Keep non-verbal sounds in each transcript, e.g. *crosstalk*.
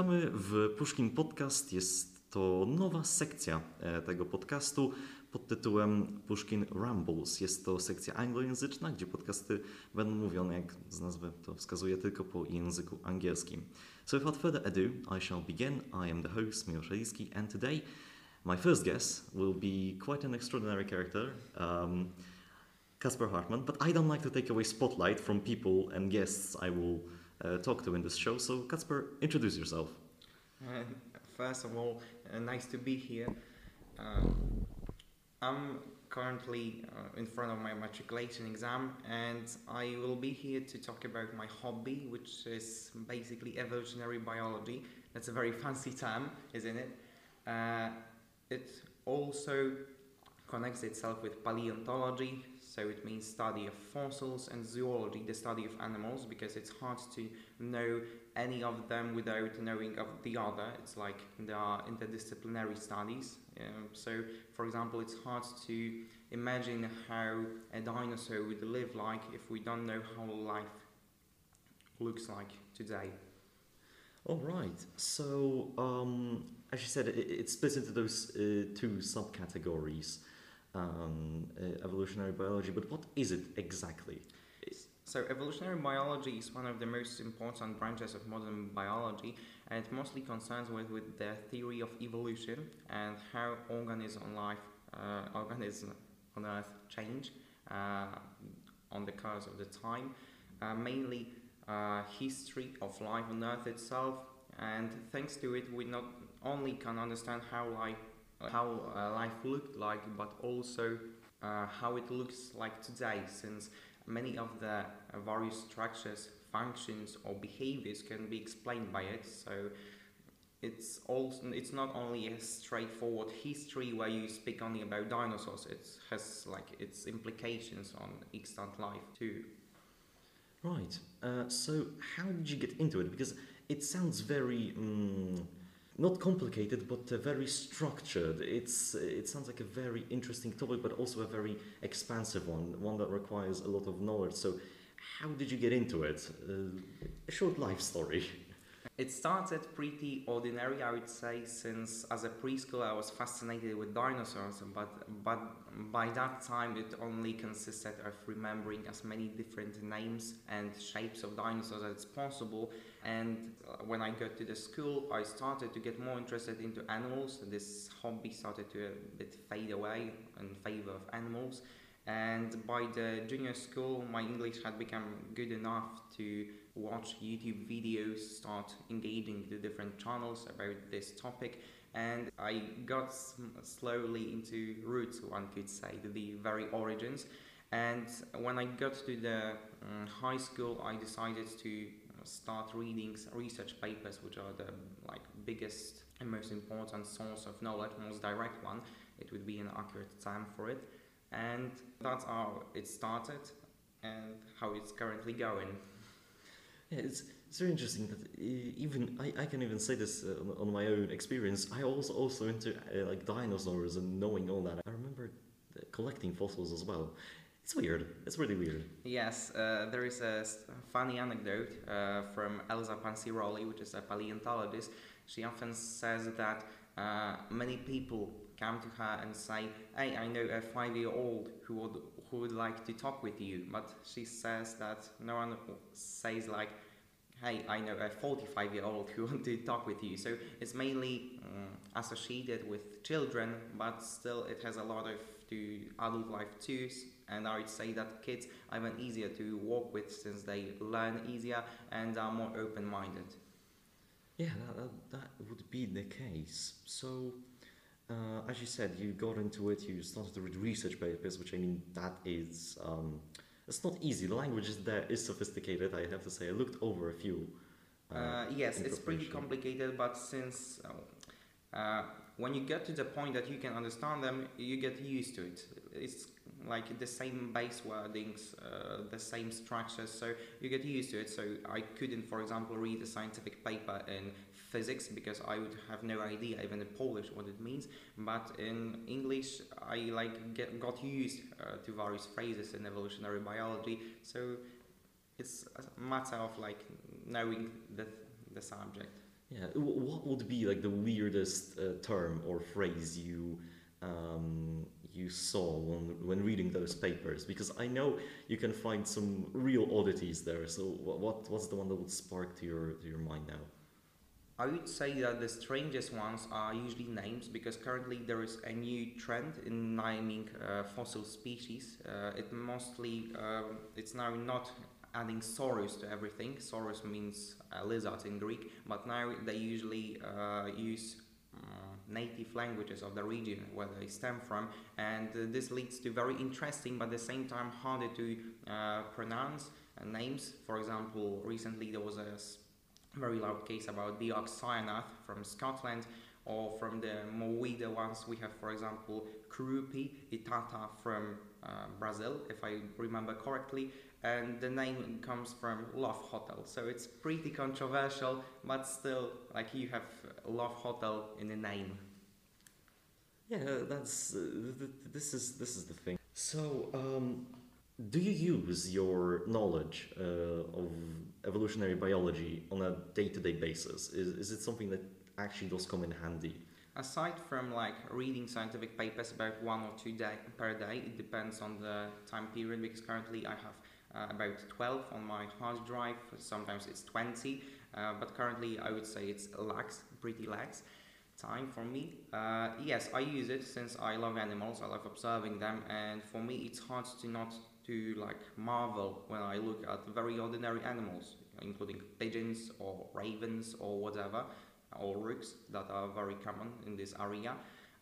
Witamy w Pushkin Podcast. Jest to nowa sekcja e, tego podcastu pod tytułem Pushkin Rambles. Jest to sekcja anglojęzyczna, gdzie podcasty będą mówione, jak z nazwy to wskazuje, tylko po języku angielskim. So without further ado, I shall begin. I am the host, Miłosz Eliski, and today my first guest will be quite an extraordinary character. Um, Kasper Hartman, but I don't like to take away spotlight from people and guests I will uh, talk to in this show. So, Kasper, introduce yourself. Uh, first of all, uh, nice to be here. Uh, I'm currently uh, in front of my matriculation exam, and I will be here to talk about my hobby, which is basically evolutionary biology. That's a very *laughs* fancy term, isn't it? Uh, it also connects itself with paleontology, so it means study of fossils, and zoology, the study of animals, because it's hard to know any of them without knowing of the other. It's like there are interdisciplinary studies. Um, so, for example, it's hard to imagine how a dinosaur would live like if we don't know how life looks like today. All right. So, um, as you said, it, it splits into those uh, two subcategories um, uh, evolutionary biology, but what is it exactly? So, evolutionary biology is one of the most important branches of modern biology, and it mostly concerns with, with the theory of evolution and how organisms on life, uh, organisms on Earth change uh, on the course of the time. Uh, mainly uh, history of life on Earth itself, and thanks to it, we not only can understand how life how uh, life looked like, but also uh, how it looks like today, since many of the various structures, functions, or behaviors can be explained by it. So it's also it's not only a straightforward history where you speak only about dinosaurs. It has like its implications on extant life too. Right. Uh, so how did you get into it? Because it sounds very. Um, not complicated, but uh, very structured. It's it sounds like a very interesting topic, but also a very expansive one, one that requires a lot of knowledge. So, how did you get into it? Uh, a short life story. It started pretty ordinary, I would say, since as a preschool I was fascinated with dinosaurs, but but by that time it only consisted of remembering as many different names and shapes of dinosaurs as possible. And when I got to the school, I started to get more interested into animals. This hobby started to a bit fade away in favor of animals. And by the junior school, my English had become good enough to watch YouTube videos, start engaging the different channels about this topic, and I got slowly into roots, one could say, the very origins. And when I got to the um, high school, I decided to start reading research papers, which are the like biggest and most important source of knowledge, most direct one. It would be an accurate time for it, and that's how it started and how it's currently going. Yeah, it's, it's very interesting that even I, I can even say this uh, on my own experience. I also also into uh, like dinosaurs and knowing all that. I remember collecting fossils as well. It's weird. It's really weird. Yes, uh, there is a funny anecdote uh, from Elsa Panciroli, which is a paleontologist. She often says that uh, many people come to her and say, "Hey, I know a five-year-old who would who would like to talk with you," but she says that no one says like, "Hey, I know a 45-year-old who *laughs* want to talk with you." So it's mainly um, associated with children, but still it has a lot of to adult life too. And I would say that kids are even easier to work with since they learn easier and are more open-minded. Yeah, that, that, that would be the case. So uh, as you said, you got into it, you started to read research papers, which I mean, that is, um, it's not easy. The language is there is sophisticated, I have to say. I looked over a few. Uh, uh, yes, it's pretty complicated, but since uh, uh, when you get to the point that you can understand them, you get used to it. It's like the same base wordings, uh, the same structures, so you get used to it. So I couldn't, for example, read a scientific paper in physics because I would have no idea even in Polish what it means. But in English, I like get, got used uh, to various phrases in evolutionary biology. So it's a matter of like knowing the the subject. Yeah, what would be like the weirdest uh, term or phrase you um, you saw when when reading those papers? Because I know you can find some real oddities there. So what, what what's the one that would spark to your to your mind now? I would say that the strangest ones are usually names because currently there is a new trend in naming uh, fossil species. Uh, it mostly um, it's now not adding saurus to everything. Saurus means uh, lizard in Greek, but now they usually uh, use uh, native languages of the region where they stem from, and uh, this leads to very interesting but at the same time harder to uh, pronounce uh, names. For example, recently there was a very loud case about Dearc sgiathanach from Scotland, or from the weirder ones we have, for example, Kurupi Itaata from uh, Brazil, if I remember correctly, and the name comes from Love Hotel. So it's pretty controversial, but still, like you have Love Hotel in the name. Yeah, that's uh, th- th- this is this is the thing. So, um, do you use your knowledge uh, of evolutionary biology on a day-to-day basis? Is is it something that actually does come in handy? Aside from like reading scientific papers about one or two day per day, it depends on the time period because currently I have uh, about 12 on my hard drive, sometimes it's 20, uh, but currently I would say it's lax, pretty lax time for me. Uh, yes, I use it since I love animals, I love observing them, and for me it's hard to not to like marvel when I look at very ordinary animals, including pigeons or ravens or whatever or rooks that are very common in this area.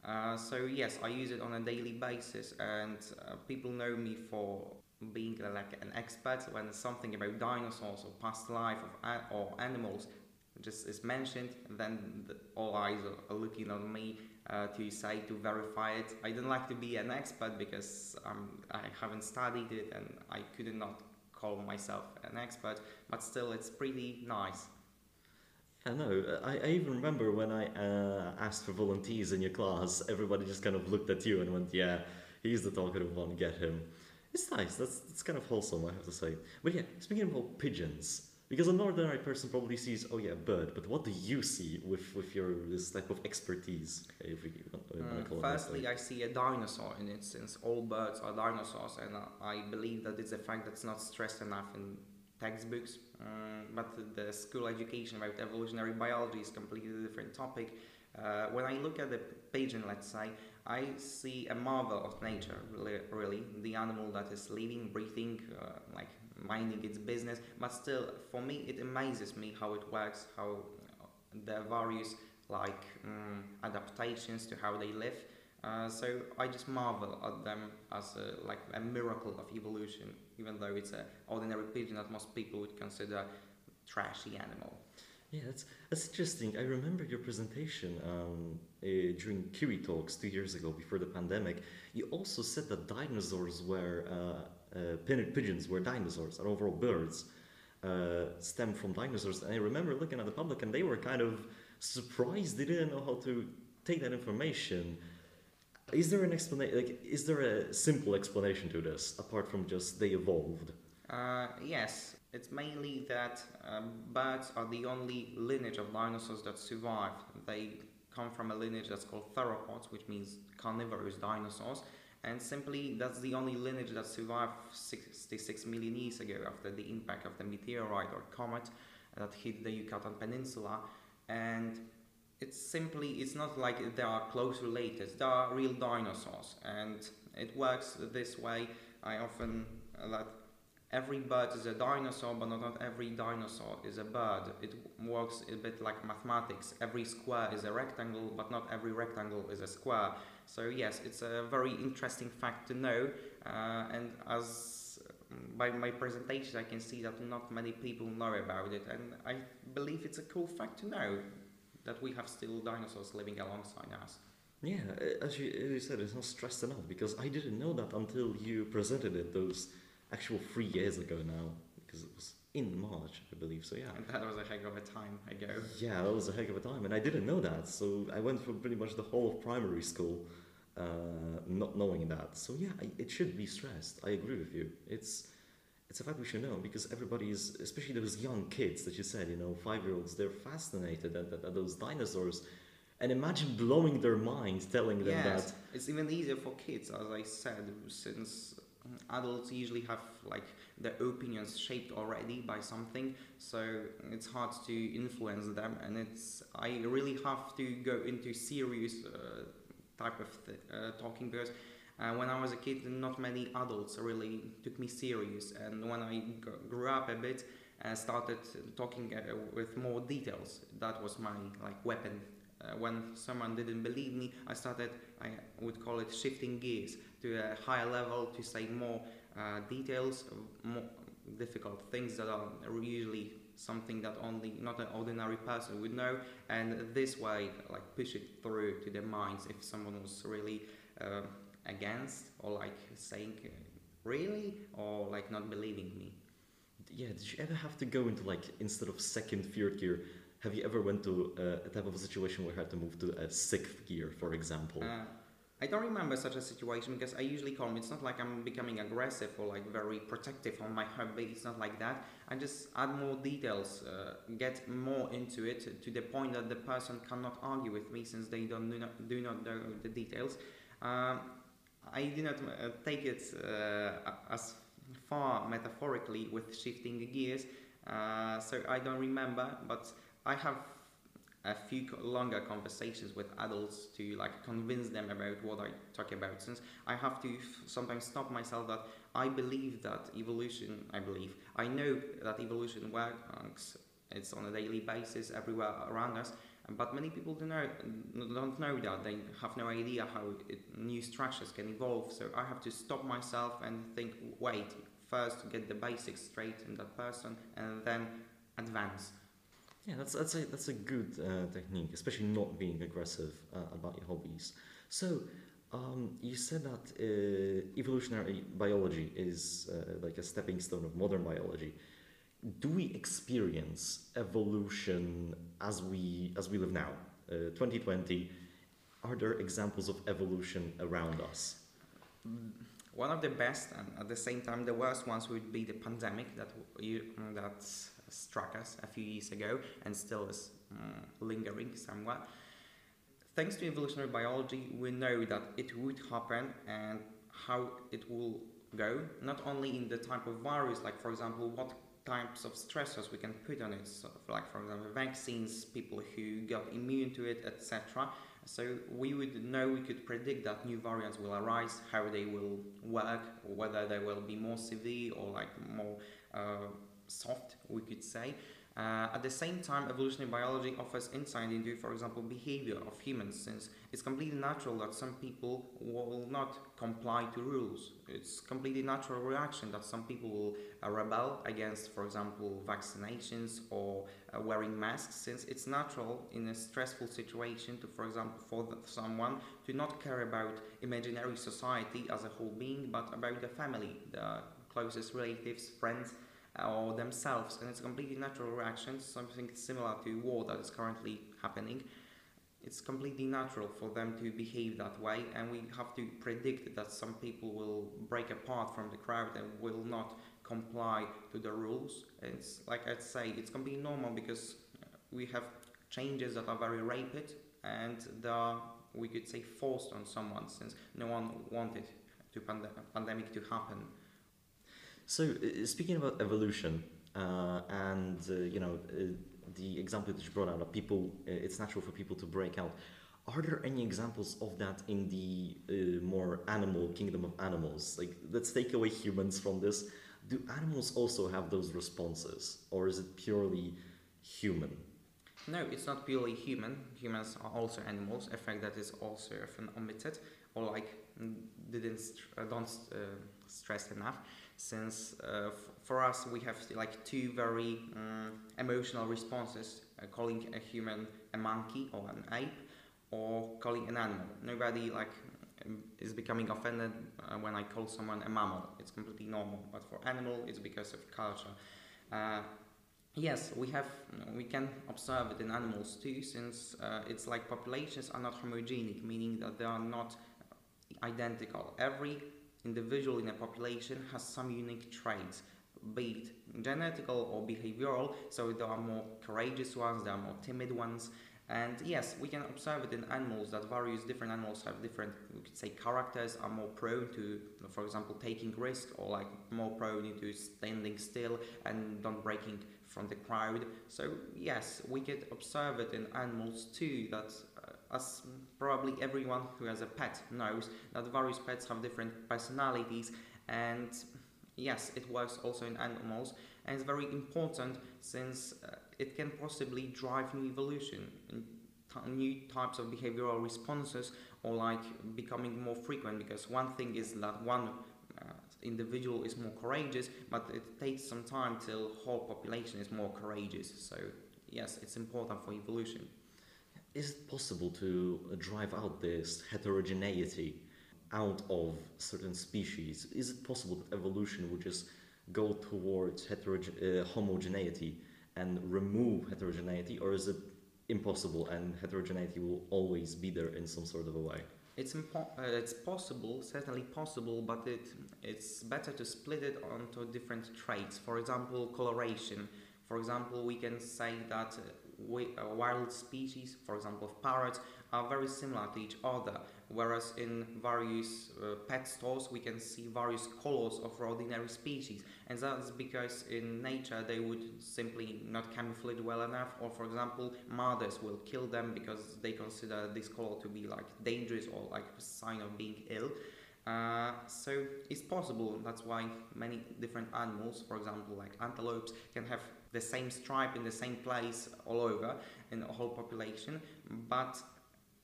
Uh, so yes, I use it on a daily basis, and uh, people know me for being like an expert when something about dinosaurs or past life of or animals just is mentioned. Then the, all eyes are, are looking on me uh, to say to verify it. I don't like to be an expert because um, I haven't studied it and I could not call myself an expert, but still, it's pretty nice. I know. I, I even remember when I uh, asked for volunteers in your class, everybody just kind of looked at you and went, "Yeah, he's the talkative one. Get him." It's nice. That's that's kind of wholesome, I have to say. But yeah, speaking about pigeons, because an ordinary person probably sees, "Oh yeah, bird," but what do you see with with your this type of expertise? If we to Uh, firstly? I see a dinosaur in it, since all birds are dinosaurs, and uh, I believe that it's a fact that's not stressed enough in textbooks. Um, but the school education about evolutionary biology is completely different topic. Uh, when I look at the pigeon, let's say, I see a marvel of nature, really, really. the animal that is living, breathing, uh, like minding its business. But still, for me, it amazes me how it works, how the various like um, adaptations to how they live. Uh, so I just marvel at them as a, like a miracle of evolution, even though it's an ordinary pigeon that most people would consider trashy animal. Yeah, that's that's interesting. I remember your presentation um, uh, during Kiwi Talks two years ago, before the pandemic. You also said that dinosaurs were uh, uh, pigeons were dinosaurs, and overall birds uh, stem from dinosaurs. And I remember looking at the public, and they were kind of surprised. They didn't know how to take that information. Is there an explanation? Like, is there a simple explanation to this apart from just they evolved? Uh, yes, it's mainly that um, birds are the only lineage of dinosaurs that survived. They come from a lineage that's called theropods, which means carnivorous dinosaurs, and simply that's the only lineage that survived 66 million years ago after the impact of the meteorite or comet that hit the Yucatan Peninsula. And it's simply, it's not like they are close related, they are real dinosaurs, and it works this way. I often that every bird is a dinosaur, but not, every dinosaur is a bird. It works a bit like mathematics. Every square is a rectangle, but not every rectangle is a square. So yes, it's a very interesting fact to know. Uh, and as by my presentation, I can see that not many people know about it, and I believe it's a cool fact to know that we have still dinosaurs living alongside us. Yeah, as you, as you said, it's not stressed enough because I didn't know that until you presented it those actual three years ago now, because it was in March, I believe. So yeah, And that was a heck of a time ago. yeah, that was a heck of a time, and I didn't know that. So I went for pretty much the whole of primary school, uh, not knowing that. So yeah, I, it should be stressed. I agree with you. It's it's a fact we should know because everybody is, especially those young kids that you said, you know, five year olds, they're fascinated at, at, at those dinosaurs. And imagine blowing their mind, telling them yes, that. it's even easier for kids, as I said, since adults usually have like their opinions shaped already by something, so it's hard to influence them. And it's I really have to go into serious uh, type of th- uh, talking because uh, when I was a kid, not many adults really took me serious. And when I g- grew up a bit, and started talking uh, with more details. That was my like weapon. Uh, when someone didn't believe me, I started. I would call it shifting gears to a higher level to say more uh, details, more difficult things that are usually something that only not an ordinary person would know and this way like push it through to their minds if someone was really uh, against or like saying uh, really or like not believing me Yeah, did you ever have to go into like, instead of second, third gear, have you ever went to uh, a type of a situation where you had to move to a sixth gear, for example? Uh, I don't remember such a situation because I usually calm. It's not like I'm becoming aggressive or like very protective on my hobby. It's not like that. I just add more details, uh, get more into it to the point that the person cannot argue with me since they don't do not, do not know the details. Um, I do not uh, take it uh, as far metaphorically with shifting gears, uh, so I don't remember, but I have a few longer conversations with adults to like convince them about what I talk about since I have to sometimes stop myself that I believe that evolution I believe I know that evolution works it's on a daily basis everywhere around us but many people don't know don't know that they have no idea how it, new structures can evolve so I have to stop myself and think wait first get the basics straight in that person and then advance Yeah, that's that's a that's a good uh, technique, especially not being aggressive uh, about your hobbies. So, um, you said that uh, evolutionary biology is uh, like a stepping stone of modern biology. Do we experience evolution as we as we live now, uh, 2020? Are there examples of evolution around us? One of the best and at the same time the worst ones would be the pandemic that you, that struck us a few years ago and still is mm, lingering somewhat. Thanks to evolutionary biology, we know that it would happen and how it will go. Not only in the type of virus, like for example, what types of stressors we can put on it, like for example, vaccines, people who got immune to it, etc. So we would know, we could predict that new variants will arise, how they will work, whether they will be more severe or like more uh, soft, we could say. Uh, at the same time, evolutionary biology offers insight into, for example, behavior of humans, since it's completely natural that some people will not comply to rules. It's completely natural reaction that some people will uh, rebel against, for example, vaccinations or uh, wearing masks, since it's natural in a stressful situation to, for example, for the, someone to not care about imaginary society as a whole being, but about the family, the closest relatives, friends, or themselves, and it's a completely natural reaction, something similar to war that is currently happening. It's completely natural for them to behave that way, and we have to predict that some people will break apart from the crowd and will not comply to the rules. It's like I'd say, it's completely normal because we have changes that are very rapid and they are, we could say, forced on someone since no one wanted to pande- pandemic to happen. So, uh, speaking about evolution, uh, and uh, you know, the example that you brought out of people, it's natural for people to break out. Are there any examples of that in the more animal kingdom of animals? Like, let's take away humans from this. Do animals also have those responses, or is it purely human? No, it's not purely human. Humans are also animals. A fact that is also often omitted or like didn't st- don't uh, stress enough. Since uh, for us we have like two very um, emotional responses: uh, calling a human a monkey or an ape, or calling an animal. Nobody like um, is becoming offended uh, when I call someone a mammal. It's completely normal. But for animal, it's because of culture. Uh, Yes, we have. We can observe it in animals too, since uh, it's like populations are not homogenic, meaning that they are not identical. Every individual in a population has some unique traits. be it genetical or behavioral. So there are more courageous ones, there are more timid ones. And yes, we can observe it in animals that various different animals have different, we could say, characters, are more prone to, for example, taking risk or like more prone to standing still and not breaking from the crowd. So yes, we could observe it in animals too. That as probably everyone who has a pet knows that various pets have different personalities, and yes, it works also in animals, and it's very important since. Uh, it can possibly drive new evolution, new types of behavioral responses, or like becoming more frequent. Because one thing is that one uh, individual is more courageous, but it takes some time till whole population is more courageous. So yes, it's important for evolution. Is it possible to drive out this heterogeneity out of certain species? Is it possible that evolution would just go towards heteroge- uh, homogeneity and remove heterogeneity, or is it impossible and heterogeneity will always be there in some sort of a way? It's impo- uh, it's possible, certainly possible, but it it's better to split it onto different traits. For example, coloration. For example, we can say that uh, uh, wild species, for example, of parrots, are very similar to each other, whereas in various uh, pet stores we can see various colors of ordinary species, and that's because in nature they would simply not camouflage well enough, or for example, mothers will kill them because they consider this color to be like dangerous or like a sign of being ill. Uh, so it's possible. That's why many different animals, for example, like antelopes, can have the same stripe in the same place all over in the whole population. But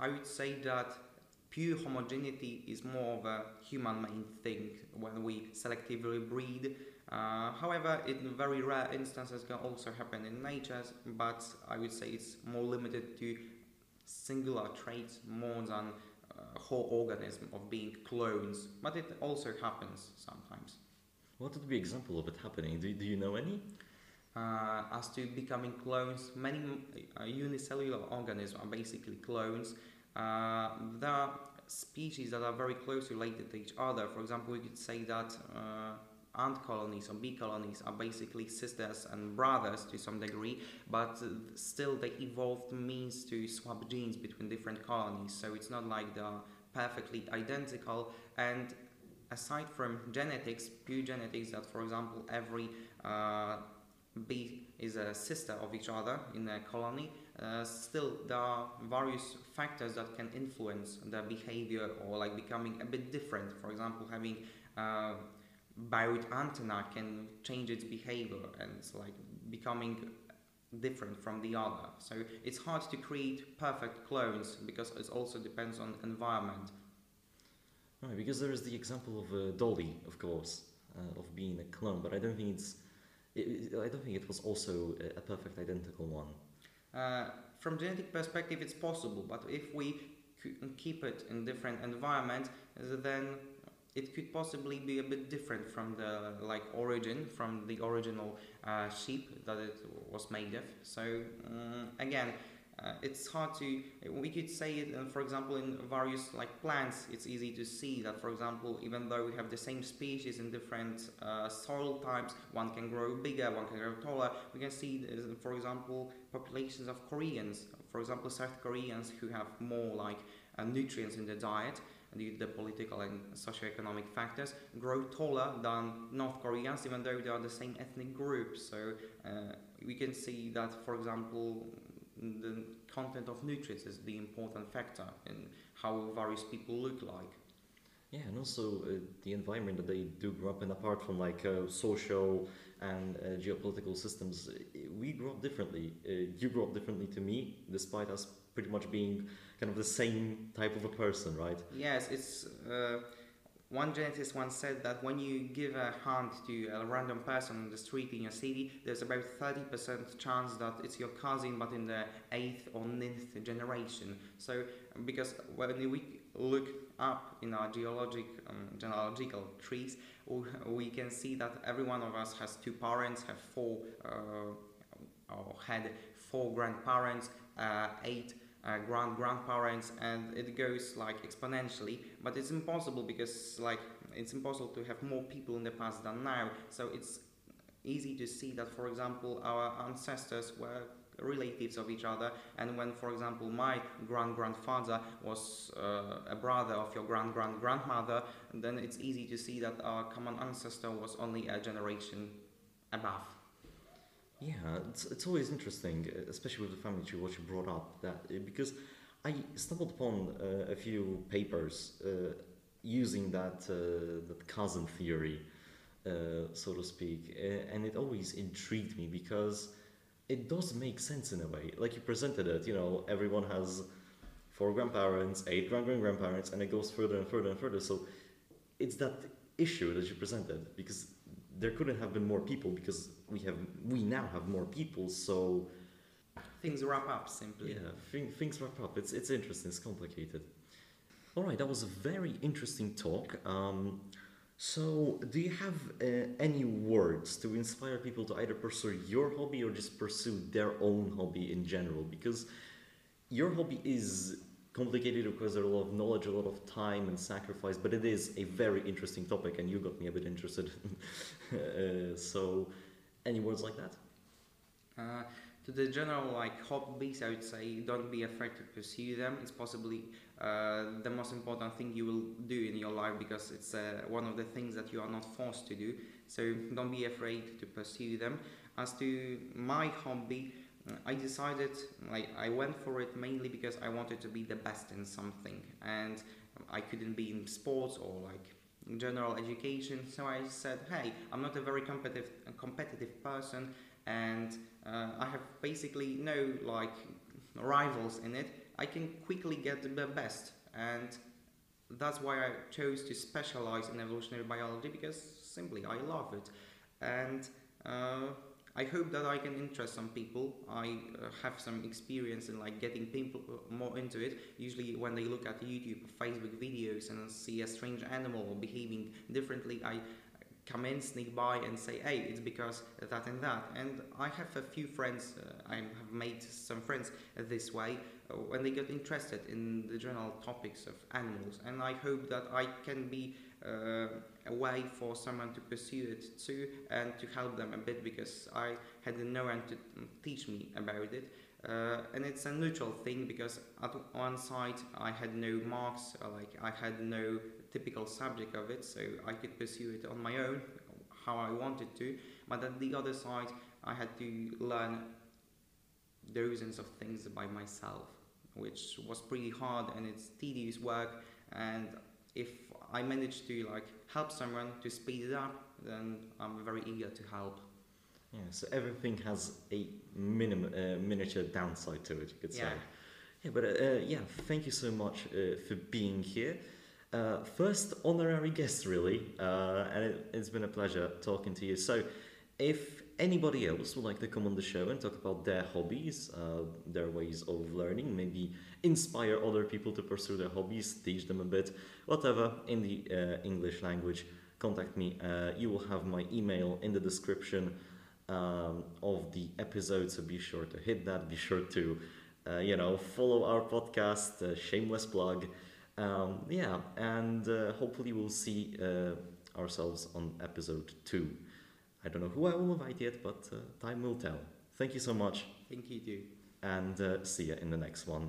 I would say that pure homogeneity is more of a human-made thing when we selectively breed. Uh, however, in very rare instances can also happen in nature, but I would say it's more limited to singular traits more than uh, whole organism of being clones. But it also happens sometimes. What would be example of it happening? Do, do you know any? Uh, as to becoming clones, many uh, unicellular organisms are basically clones. Uh, there are species that are very closely related to each other. For example, we could say that ant colonies or bee colonies are basically sisters and brothers to some degree, but still they evolved means to swap genes between different colonies. So it's not like they're perfectly identical. And aside from genetics, pure genetics, that for example every uh, bee is a sister of each other in a colony, uh, still there are various factors that can influence their behavior or like becoming a bit different. For example, having uh, buried antenna can change its behavior and it's like becoming different from the other. So it's hard to create perfect clones because it also depends on environment. Right, because there is the example of uh, Dolly, of course, uh, of being a clone, but I don't think it's. It, I don't think it was also a, perfect identical one. Uh, from genetic perspective, it's possible, but if we keep it in different environment, then it could possibly be a bit different from the like origin, from the original uh, sheep that it was made of. So um, again, uh, it's hard to we could say it uh, for example in various like plants it's easy to see that for example even though we have the same species in different uh, soil types one can grow bigger one can grow taller we can see uh, for example populations of koreans for example south koreans who have more like uh, nutrients in their diet due to the political and socio-economic factors grow taller than north koreans even though they are the same ethnic group. So uh, we can see that for example the content of nutrients is the important factor in how various people look like. Yeah, and also uh, the environment that they do grow up in, apart from like uh, social and uh, geopolitical systems, uh, we grew up differently. Uh, you grew up differently to me, despite us pretty much being kind of the same type of a person, right? Yes, it's uh, one geneticist once said that when you give a hand to a random person on the street in your city, there's about 30% chance that it's your cousin, but in the eighth or ninth generation. So, because when we look up in our geologic, um, genealogical trees, we can see that every one of us has two parents, have four, uh, or had four grandparents, uh, eight uh, grand grandparents and it goes like exponentially. But it's impossible because like it's impossible to have more people in the past than now. So it's easy to see that, for example, our ancestors were relatives of each other. And when for example my grand grandfather was uh, a brother of your grand grand grandmother then it's easy to see that our common ancestor was only a generation above Yeah, it's, it's always interesting, especially with the family tree, what you brought up. That uh, because I stumbled upon uh, a few papers uh, using that uh, that cousin theory, uh, so to speak, and it always intrigued me because it does make sense in a way. Like you presented it, you know, everyone has four grandparents, eight grand grand grandparents, and it goes further and further and further. So it's that issue that you presented because there couldn't have been more people because we have we now have more people so things wrap up simply. Yeah thing, things wrap up. It's it's interesting. It's complicated. All right that was a very interesting talk. Um, so do you have uh, any words to inspire people to either pursue your hobby or just pursue their own hobby in general? Because your hobby is complicated because there's a lot of knowledge, a lot of time and sacrifice, but it is a very interesting topic, and you got me a bit interested. *laughs* uh, so, any words like that? Uh, to the general like hobbies, I would say don't be afraid to pursue them. It's possibly uh, the most important thing you will do in your life because it's uh, one of the things that you are not forced to do. So don't be afraid to pursue them. As to my hobby, I decided like I went for it mainly because I wanted to be the best in something and I couldn't be in sports or like general education so I said hey I'm not a very competitive competitive person and uh, I have basically no like rivals in it. I can quickly get the best and that's why I chose to specialize in evolutionary biology because simply I love it. And uh, I hope that I can interest some people. I uh, have some experience in like getting people uh, more into it. Usually, when they look at YouTube Facebook videos and see a strange animal behaving differently, I come in, sneak by, and say, "Hey, it's because that and that." And I have a few friends. Uh, I have made some friends this way uh, when they get interested in the general topics of animals, and I hope that I can be uh, a way for someone to pursue it too and to help them a bit because I had no one to teach me about it. Uh, and it's a neutral thing because at one side I had no marks, like I had no typical subject of it, so I could pursue it on my own how I wanted to. But at the other side, I had to learn dozens of things by myself, which was pretty hard and it's tedious work. And if I manage to like help someone to speed it up, then I'm very eager to help. Yeah, so everything has a minimum uh, miniature downside to it, you could say. Yeah. Yeah, but uh, yeah, thank you so much uh, for being here. Uh, first honorary guest, really, uh, and it, it's been a pleasure talking to you. So, if anybody else would like to come on the show and talk about their hobbies, uh, their ways of learning, maybe inspire other people to pursue their hobbies, teach them a bit, whatever, in the uh, English language, contact me. Uh, you will have my email in the description um, of the episode, so be sure to hit that. Be sure to, uh, you know, follow our podcast, uh, shameless plug. Um, yeah, and uh, hopefully we'll see ourselves on episode two. I don't know who I will invite yet, but uh, time will tell. Thank you so much, Thank you too. and uh, see you in the next one.